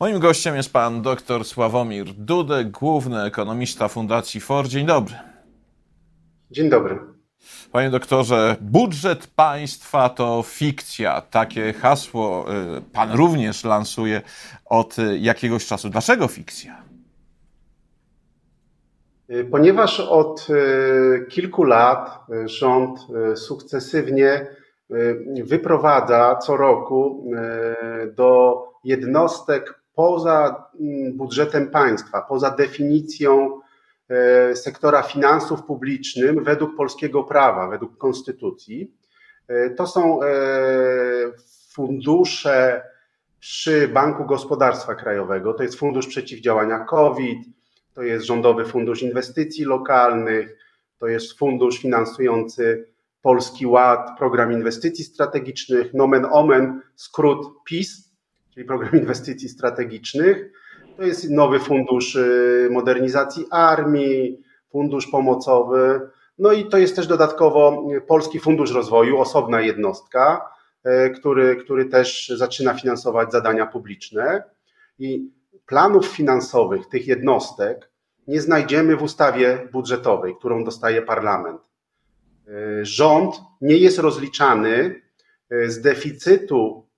Moim gościem jest pan dr Sławomir Dudek, główny ekonomista Fundacji FOR. Dzień dobry. Dzień dobry. Panie doktorze, budżet państwa to fikcja. Takie hasło y, pan również lansuje od jakiegoś czasu. Dlaczego fikcja? Ponieważ od y, kilku lat rząd y, sukcesywnie wyprowadza co roku do jednostek poza mm, budżetem państwa, poza definicją e, sektora finansów publicznych według polskiego prawa, według konstytucji. E, to są e, fundusze przy Banku Gospodarstwa Krajowego, to jest Fundusz Przeciwdziałania COVID, to jest Rządowy Fundusz Inwestycji Lokalnych, to jest fundusz finansujący Polski Ład, Program Inwestycji Strategicznych, nomen omen, skrót PIS, czyli Program Inwestycji Strategicznych. To jest nowy fundusz y, modernizacji armii, fundusz pomocowy. No i to jest też dodatkowo Polski Fundusz Rozwoju, osobna jednostka, y, który, który też zaczyna finansować zadania publiczne. I planów finansowych tych jednostek nie znajdziemy w ustawie budżetowej, którą dostaje parlament. Y, rząd nie jest rozliczany z deficytu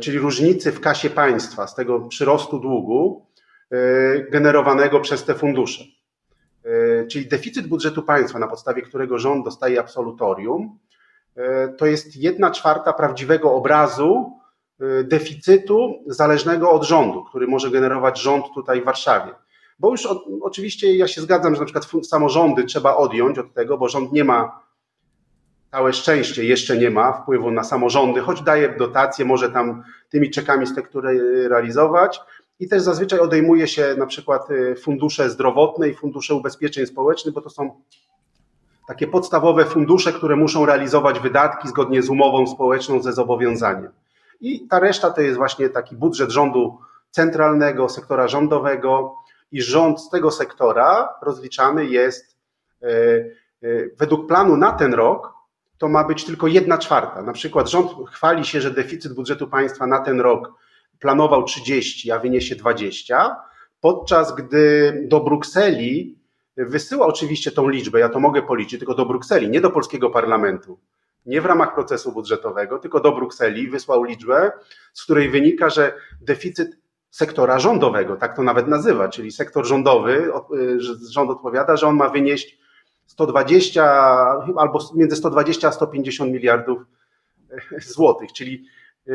czyli różnicy w kasie państwa, z tego przyrostu długu e, generowanego przez te fundusze. E, czyli deficyt budżetu państwa, na podstawie którego rząd dostaje absolutorium, to jest jedna czwarta prawdziwego obrazu deficytu zależnego od rządu, który może generować rząd tutaj w Warszawie. Bo już oczywiście ja się zgadzam, że na przykład samorządy trzeba odjąć od tego, bo rząd nie ma Całe szczęście jeszcze nie ma wpływu na samorządy, choć daje dotacje, może tam tymi czekami z tektury realizować. I też zazwyczaj odejmuje się na przykład y, fundusze zdrowotne i fundusze ubezpieczeń społecznych, bo to są takie podstawowe fundusze, które muszą realizować wydatki zgodnie z umową społeczną ze zobowiązaniem. I ta reszta to jest właśnie taki budżet rządu centralnego, sektora rządowego i rząd z tego sektora rozliczany jest y, y, według planu na ten rok to ma być tylko jedna czwarta. Na przykład rząd chwali się, że deficyt budżetu państwa na ten rok planował 30, a wyniesie 20, podczas gdy do Brukseli wysyła oczywiście tą liczbę, ja to mogę policzyć, tylko do Brukseli, nie do polskiego parlamentu, nie w ramach procesu budżetowego, tylko do Brukseli wysłał liczbę, z której wynika, że deficyt sektora rządowego, tak to nawet nazywa, czyli sektor rządowy, rząd odpowiada, że on ma wynieść 120 albo między 120 a 150 miliardów e, złotych, czyli e,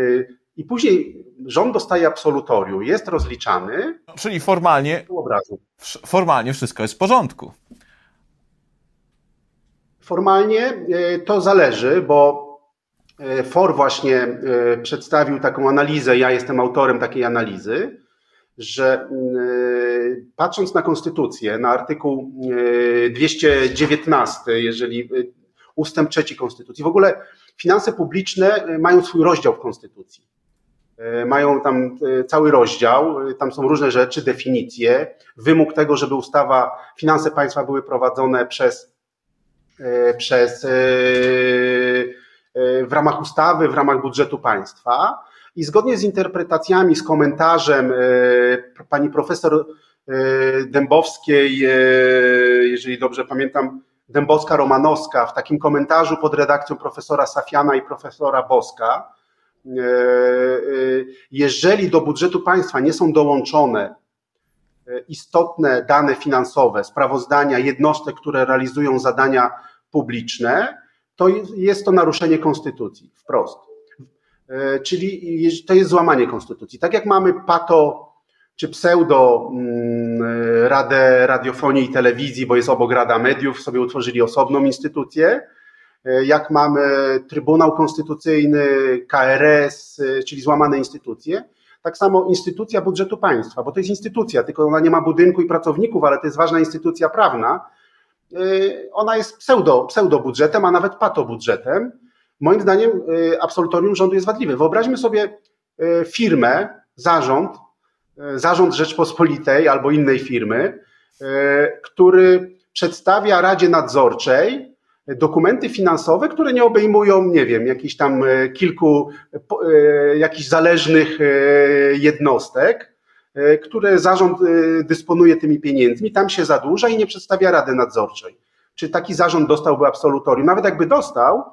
i później rząd dostaje absolutorium, jest rozliczany. Czyli formalnie, formalnie wszystko jest w porządku. Formalnie e, to zależy, bo FOR właśnie przedstawił taką analizę, ja jestem autorem takiej analizy, że mm, patrząc na konstytucję, na artykuł 219, e, jeżeli e, ustęp trzeci konstytucji, w ogóle finanse publiczne mają swój rozdział w konstytucji. Mają tam cały rozdział, tam są różne rzeczy, definicje, wymóg tego, żeby ustawa, finanse państwa były prowadzone przez, przez w ramach ustawy, w ramach budżetu państwa. I zgodnie z interpretacjami, z komentarzem e, pani profesor e, Dębowskiej, e, jeżeli dobrze pamiętam, Dębowska-Romanowska, w takim komentarzu pod redakcją profesora Safiana i profesora Boska, jeżeli do budżetu państwa nie są dołączone istotne dane finansowe, sprawozdania jednostek, które realizują zadania publiczne, to jest to naruszenie konstytucji wprost. E, czyli to jest złamanie konstytucji. Tak jak mamy pato czy pseudo mm, Radę Radiofonii i Telewizji, bo jest obok Rada Mediów, sobie utworzyli osobną instytucję, e, jak mamy Trybunał Konstytucyjny, KRS, e, czyli złamane instytucje, tak samo instytucja budżetu państwa, bo to jest instytucja, tylko ona nie ma budynku i pracowników, ale to jest ważna instytucja prawna. Ona jest pseudo, pseudo budżetem, a nawet pato budżetem moim zdaniem y, absolutorium rządu jest wadliwe. Wyobraźmy sobie y, firmę, zarząd, y, zarząd Rzeczpospolitej albo innej firmy, który przedstawia Radzie Nadzorczej dokumenty finansowe, które nie obejmują, nie wiem, jakichś tam kilku jakichś zależnych jednostek, które zarząd dysponuje tymi pieniędzmi, tam się zadłuża i nie przedstawia Rady Nadzorczej. Czy taki zarząd dostałby absolutorium? Nawet jakby dostał,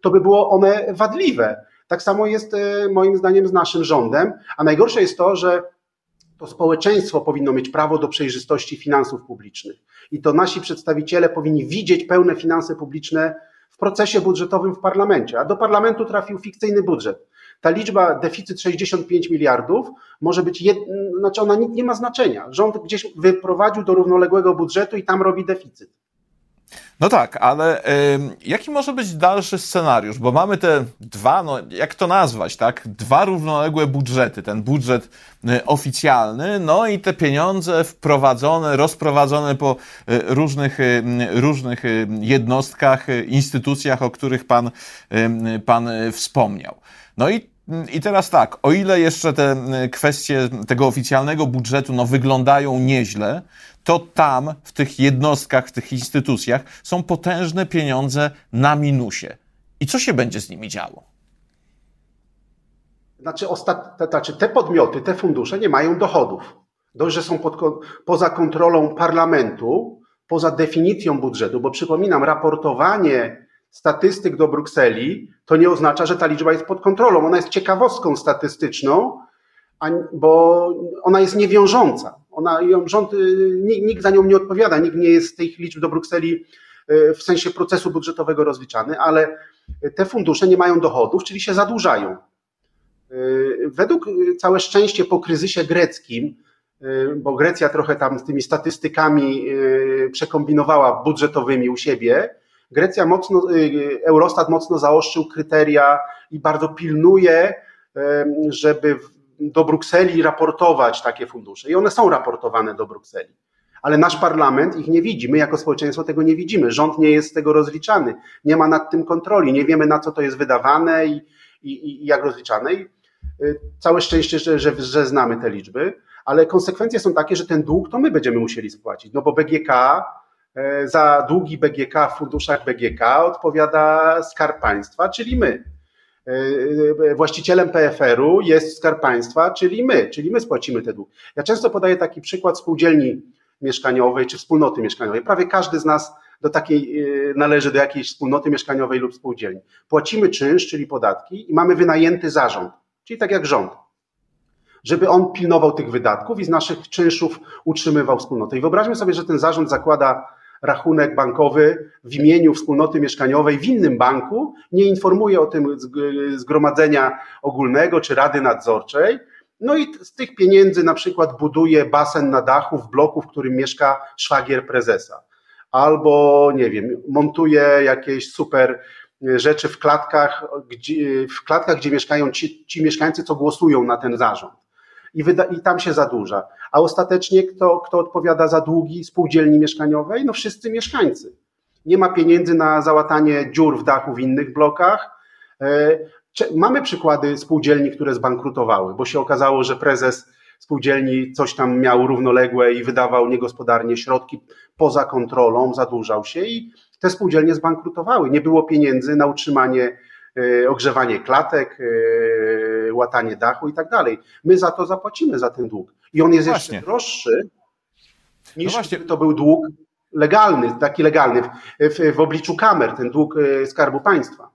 to by było one wadliwe. Tak samo jest moim zdaniem z naszym rządem, a najgorsze jest to, że to społeczeństwo powinno mieć prawo do przejrzystości finansów publicznych. I to nasi przedstawiciele powinni widzieć pełne finanse publiczne w procesie budżetowym w parlamencie. A do parlamentu trafił fikcyjny budżet. Ta liczba, deficyt 65 miliardów, może być, jed... znaczy ona nie ma znaczenia. Rząd gdzieś wyprowadził do równoległego budżetu i tam robi deficyt. No tak, ale y, jaki może być dalszy scenariusz? Bo mamy te dwa, no jak to nazwać, tak? Dwa równoległe budżety. Ten budżet y, oficjalny, no i te pieniądze wprowadzone, rozprowadzone po y, różnych, y, różnych y, jednostkach, y, instytucjach, o których pan, pan wspomniał. No i i teraz tak, o ile jeszcze te kwestie tego oficjalnego budżetu no, wyglądają nieźle, to tam, w tych jednostkach, w tych instytucjach są potężne pieniądze na minusie. I co się będzie z nimi działo? Znaczy, ostat... znaczy te podmioty, te fundusze nie mają dochodów. Dość, że są pod... poza kontrolą parlamentu, poza definicją budżetu, bo przypominam, raportowanie statystyk do Brukseli to nie oznacza, że ta liczba jest pod kontrolą. Ona jest ciekawostką statystyczną, bo ona jest niewiążąca. Ona, rząd, y, nikt za nią nie odpowiada, nikt nie jest z tych liczb do Brukseli y, w sensie procesu budżetowego rozliczany, ale te fundusze nie mają dochodów, czyli się zadłużają. Y, według całe szczęście po kryzysie greckim, bo Grecja trochę tam z tymi statystykami przekombinowała budżetowymi u siebie, Grecja mocno, Eurostat mocno zaostrzył kryteria i bardzo pilnuje, żeby do Brukseli raportować takie fundusze. I one są raportowane do Brukseli. Ale nasz parlament ich nie widzi. My jako społeczeństwo tego nie widzimy. Rząd nie jest z tego rozliczany. Nie ma nad tym kontroli. Nie wiemy na co to jest wydawane i, i, i jak rozliczane. I y, całe szczęście, że, że, że znamy te liczby, ale konsekwencje są takie, że ten dług to my będziemy musieli spłacić. No bo BGK za długi BGK w funduszach BGK odpowiada Skarb Państwa, czyli my. E, e, właścicielem PFR-u jest Skarb Państwa, czyli my, czyli my spłacimy te dług. Ja często podaję taki przykład spółdzielni mieszkaniowej czy wspólnoty mieszkaniowej. Prawie każdy z nas do takiej e, należy do jakiejś wspólnoty mieszkaniowej lub spółdzielni. Płacimy czynsz, czyli podatki i mamy wynajęty zarząd, czyli tak jak rząd, żeby on pilnował tych wydatków i z naszych czynszów utrzymywał wspólnotę. I wyobraźmy sobie, że ten zarząd zakłada rachunek bankowy w imieniu wspólnoty mieszkaniowej w innym banku, nie informuje o tym zgromadzenia ogólnego czy rady nadzorczej. No i z tych pieniędzy na przykład buduje basen na dachu w bloku, w którym mieszka szwagier prezesa. Albo, nie wiem, montuje jakieś super rzeczy w klatkach, gdzie, w klatkach, gdzie mieszkają ci, ci mieszkańcy, co głosują na ten zarząd i, wyda, i tam się zadłuża. A ostatecznie kto, kto odpowiada za długi spółdzielni mieszkaniowej? No wszyscy mieszkańcy. Nie ma pieniędzy na załatanie dziur w dachu w innych blokach. E, mamy przykłady spółdzielni, które zbankrutowały, bo się okazało, że prezes spółdzielni coś tam miał równoległe i wydawał niegospodarnie środki poza kontrolą, zadłużał się i te spółdzielnie zbankrutowały. Nie było pieniędzy na utrzymanie ogrzewanie klatek, e, łatanie dachu i tak dalej. My za to zapłacimy za ten dług. I on jest no jeszcze droższy niż no to był dług legalny, taki legalny w, w, w obliczu kamer, ten dług e, Skarbu Państwa.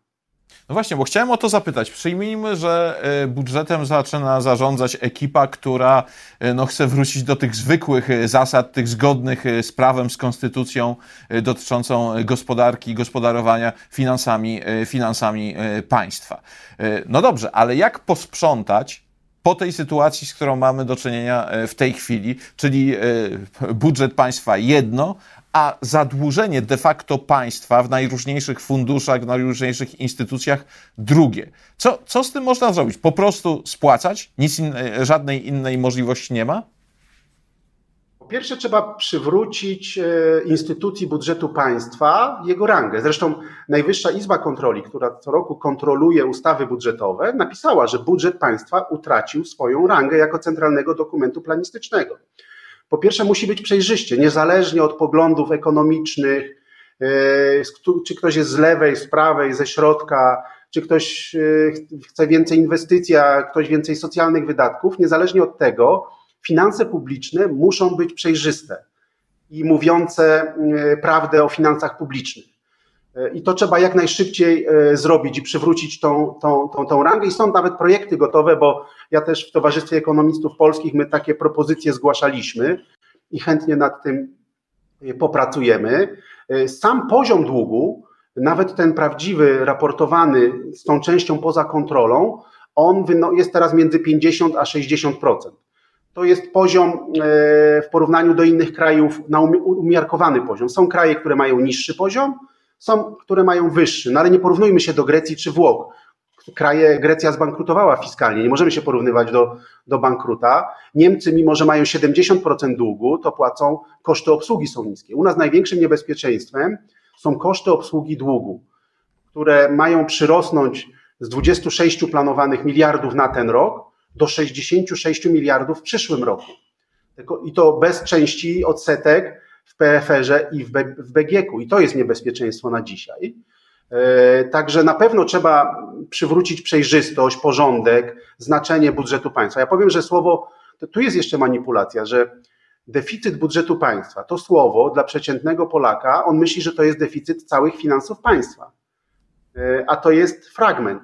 No właśnie, bo chciałem o to zapytać. Przyjmijmy, że e, budżetem zaczyna zarządzać ekipa, która e, no, chce wrócić do tych zwykłych e, zasad, tych zgodnych z prawem, z konstytucją dotyczącą gospodarki gospodarowania finansami, finansami państwa. No dobrze, ale jak posprzątać po tej sytuacji, z którą mamy do czynienia w tej chwili, czyli budżet państwa jedno, a zadłużenie de facto państwa w najróżniejszych funduszach, w najróżniejszych instytucjach drugie. Co, co z tym można zrobić? Po prostu spłacać? Nic in, żadnej innej możliwości nie ma? Pierwsze, trzeba przywrócić e, instytucji budżetu państwa jego rangę. Zresztą Najwyższa Izba Kontroli, która co roku kontroluje ustawy budżetowe, napisała, że budżet państwa utracił swoją rangę jako centralnego dokumentu planistycznego. Po pierwsze, musi być przejrzyście, niezależnie od poglądów ekonomicznych, czy ktoś jest z lewej, z prawej, ze środka, czy ktoś chce więcej inwestycji, a ktoś więcej socjalnych wydatków, niezależnie od tego, finanse publiczne muszą być przejrzyste i mówiące prawdę o finansach publicznych. I to trzeba jak najszybciej e, zrobić i przywrócić tą, tą, tą, tą rangę. I są nawet projekty gotowe, bo ja też w Towarzystwie Ekonomistów Polskich my takie propozycje zgłaszaliśmy i chętnie nad tym e, popracujemy. E, sam poziom długu, nawet ten prawdziwy, raportowany z tą częścią poza kontrolą, on jest teraz między 50 a 60%. To jest poziom w porównaniu do innych krajów na umiarkowany poziom. Są kraje, które mają niższy poziom, są, które mają wyższy, no ale nie porównujmy się do Grecji czy Włoch. Kraje, Grecja zbankrutowała fiskalnie, nie możemy się porównywać do, do bankruta. Niemcy, mimo że mają 70% długu, to płacą, koszty obsługi są niskie. U nas największym niebezpieczeństwem są koszty obsługi długu, które mają przyrosnąć z 26 planowanych miliardów na ten rok do 66 miliardów w przyszłym roku. I to bez części odsetek w PFR-ze i w BGK-u. I to jest niebezpieczeństwo na dzisiaj. E, także na pewno trzeba przywrócić przejrzystość, porządek, znaczenie budżetu państwa. Ja powiem, że słowo, tu jest jeszcze manipulacja, że deficyt budżetu państwa, to słowo dla przeciętnego Polaka, on myśli, że to jest deficyt całych finansów państwa. E, a to jest fragment.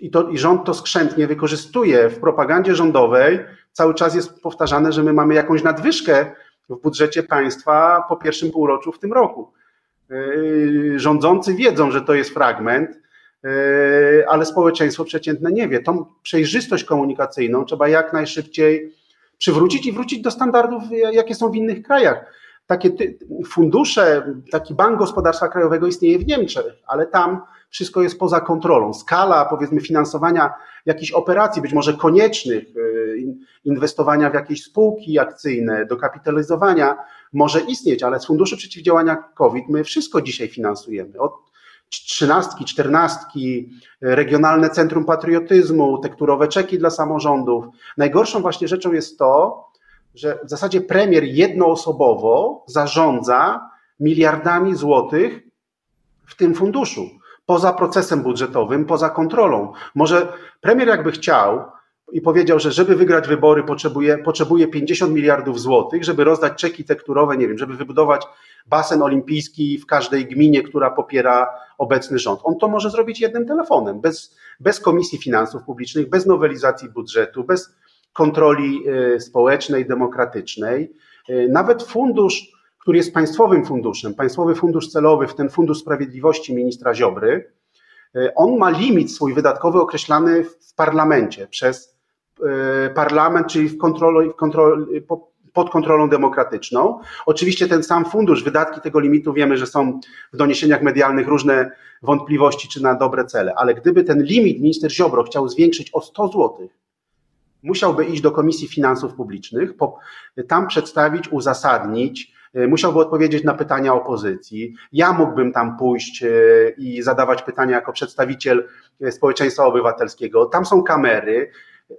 I, to, I rząd to skrzętnie wykorzystuje. W propagandzie rządowej cały czas jest powtarzane, że my mamy jakąś nadwyżkę w budżecie państwa po pierwszym półroczu w tym roku. Yy, rządzący wiedzą, że to jest fragment, yy, ale społeczeństwo przeciętne nie wie. Tą przejrzystość komunikacyjną trzeba jak najszybciej przywrócić i wrócić do standardów, jakie są w innych krajach. Takie fundusze, taki bank gospodarstwa krajowego istnieje w Niemczech, ale tam wszystko jest poza kontrolą. Skala, powiedzmy, finansowania jakichś operacji, być może koniecznych, y, inwestowania w jakieś spółki akcyjne, dokapitalizowania, może istnieć, ale z Funduszu Przeciwdziałania COVID my wszystko dzisiaj finansujemy. Od trzynastki, czternastki, regionalne centrum patriotyzmu, tekturowe czeki dla samorządów. Najgorszą właśnie rzeczą jest to, że w zasadzie premier jednoosobowo zarządza miliardami złotych w tym funduszu poza procesem budżetowym, poza kontrolą. Może premier jakby chciał i powiedział, że żeby wygrać wybory potrzebuje, potrzebuje 50 miliardów złotych, żeby rozdać czeki tekturowe, nie wiem, żeby wybudować basen olimpijski w każdej gminie, która popiera obecny rząd. On to może zrobić jednym telefonem, bez, bez Komisji Finansów Publicznych, bez nowelizacji budżetu, bez kontroli y, społecznej, demokratycznej. Y, nawet fundusz który jest państwowym funduszem, państwowy fundusz celowy, w ten fundusz sprawiedliwości ministra Ziobry, e, on ma limit swój wydatkowy określany w parlamencie przez e, parlament, czyli w w kontroli, pod kontrolą demokratyczną. Oczywiście ten sam fundusz, wydatki tego limitu wiemy, że są w doniesieniach medialnych różne wątpliwości, czy na dobre cele, ale gdyby ten limit minister Ziobro chciał zwiększyć o 100 zł, musiałby iść do Komisji Finansów Publicznych, tam przedstawić, uzasadnić, E, musiałby odpowiedzieć na pytania opozycji. Ja mógłbym tam pójść e, i zadawać pytania jako przedstawiciel e, społeczeństwa obywatelskiego. Tam są kamery.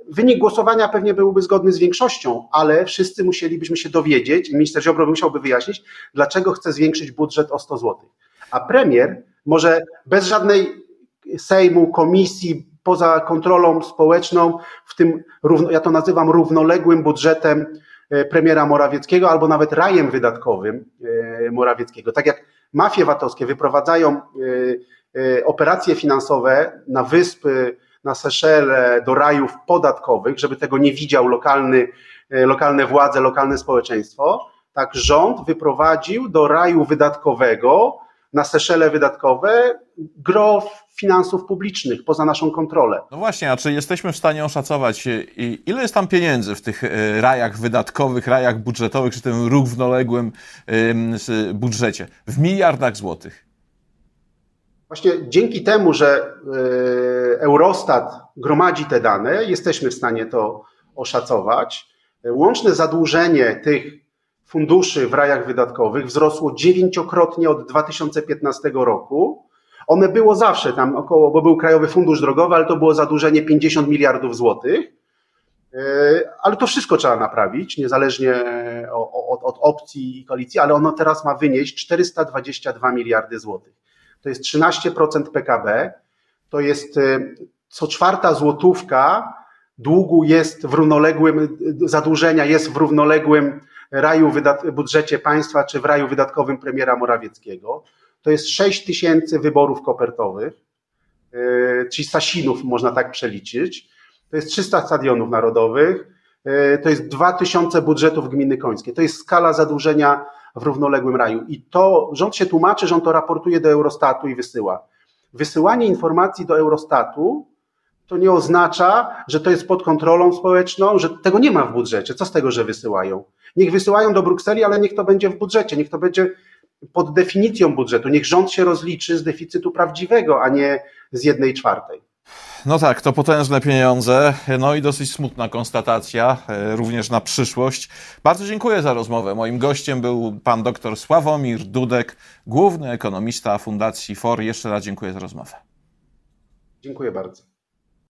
Wynik głosowania pewnie byłby zgodny z większością, ale wszyscy musielibyśmy się dowiedzieć, minister Ziobro musiałby wyjaśnić, dlaczego chce zwiększyć budżet o 100 zł. A premier może bez żadnej Sejmu, komisji, poza kontrolą społeczną, w tym, ja to nazywam równoległym budżetem E, premiera Morawieckiego albo nawet rajem wydatkowym e, Morawieckiego. Tak jak mafie VAT-owskie wyprowadzają e, operacje finansowe na wyspy, na Seszele, do rajów podatkowych, żeby tego nie widział lokalny, lokalne władze, lokalne społeczeństwo, tak rząd wyprowadził do raju wydatkowego na Seszele wydatkowe gro finansów publicznych poza naszą kontrolę. No właśnie, a czy jesteśmy w stanie oszacować, e, ile jest tam pieniędzy w tych e, rajach wydatkowych, rajach budżetowych, czy tym równoległym budżecie? W miliardach złotych. Właśnie dzięki temu, że e, Eurostat gromadzi te dane, jesteśmy w stanie to oszacować. Łączne zadłużenie tych funduszy w rajach wydatkowych wzrosło dziewięciokrotnie od 2015 roku one było zawsze tam około, bo był Krajowy Fundusz Drogowy, ale to było zadłużenie 50 miliardów złotych. E, ale to wszystko trzeba naprawić, niezależnie od, od opcji i koalicji, ale ono teraz ma wynieść 422 miliardy złotych. To jest 13% PKB, to jest y, co czwarta złotówka długu jest w równoległym, zadłużenia jest w równoległym raju budżecie państwa czy w raju wydatkowym premiera Morawieckiego. To jest 6 tysięcy wyborów kopertowych, yy, czyli Sasinów można tak przeliczyć. To jest 300 stadionów narodowych, yy, to jest 2000 budżetów gminy końskie. To jest skala zadłużenia w równoległym raju. I to rząd się tłumaczy, że on to raportuje do Eurostatu i wysyła. Wysyłanie informacji do Eurostatu to nie oznacza, że to jest pod kontrolą społeczną, że tego nie ma w budżecie. Co z tego, że wysyłają? Niech wysyłają do Brukseli, ale niech to będzie w budżecie, niech to będzie pod definicją budżetu. Niech rząd się rozliczy z deficytu prawdziwego, a nie z jednej czwartej. No tak, to potężne pieniądze, no i dosyć smutna konstatacja, e, również na przyszłość. Bardzo dziękuję za rozmowę. Moim gościem był pan dr Sławomir Dudek, główny ekonomista Fundacji FOR. Jeszcze raz dziękuję za rozmowę. Dziękuję bardzo.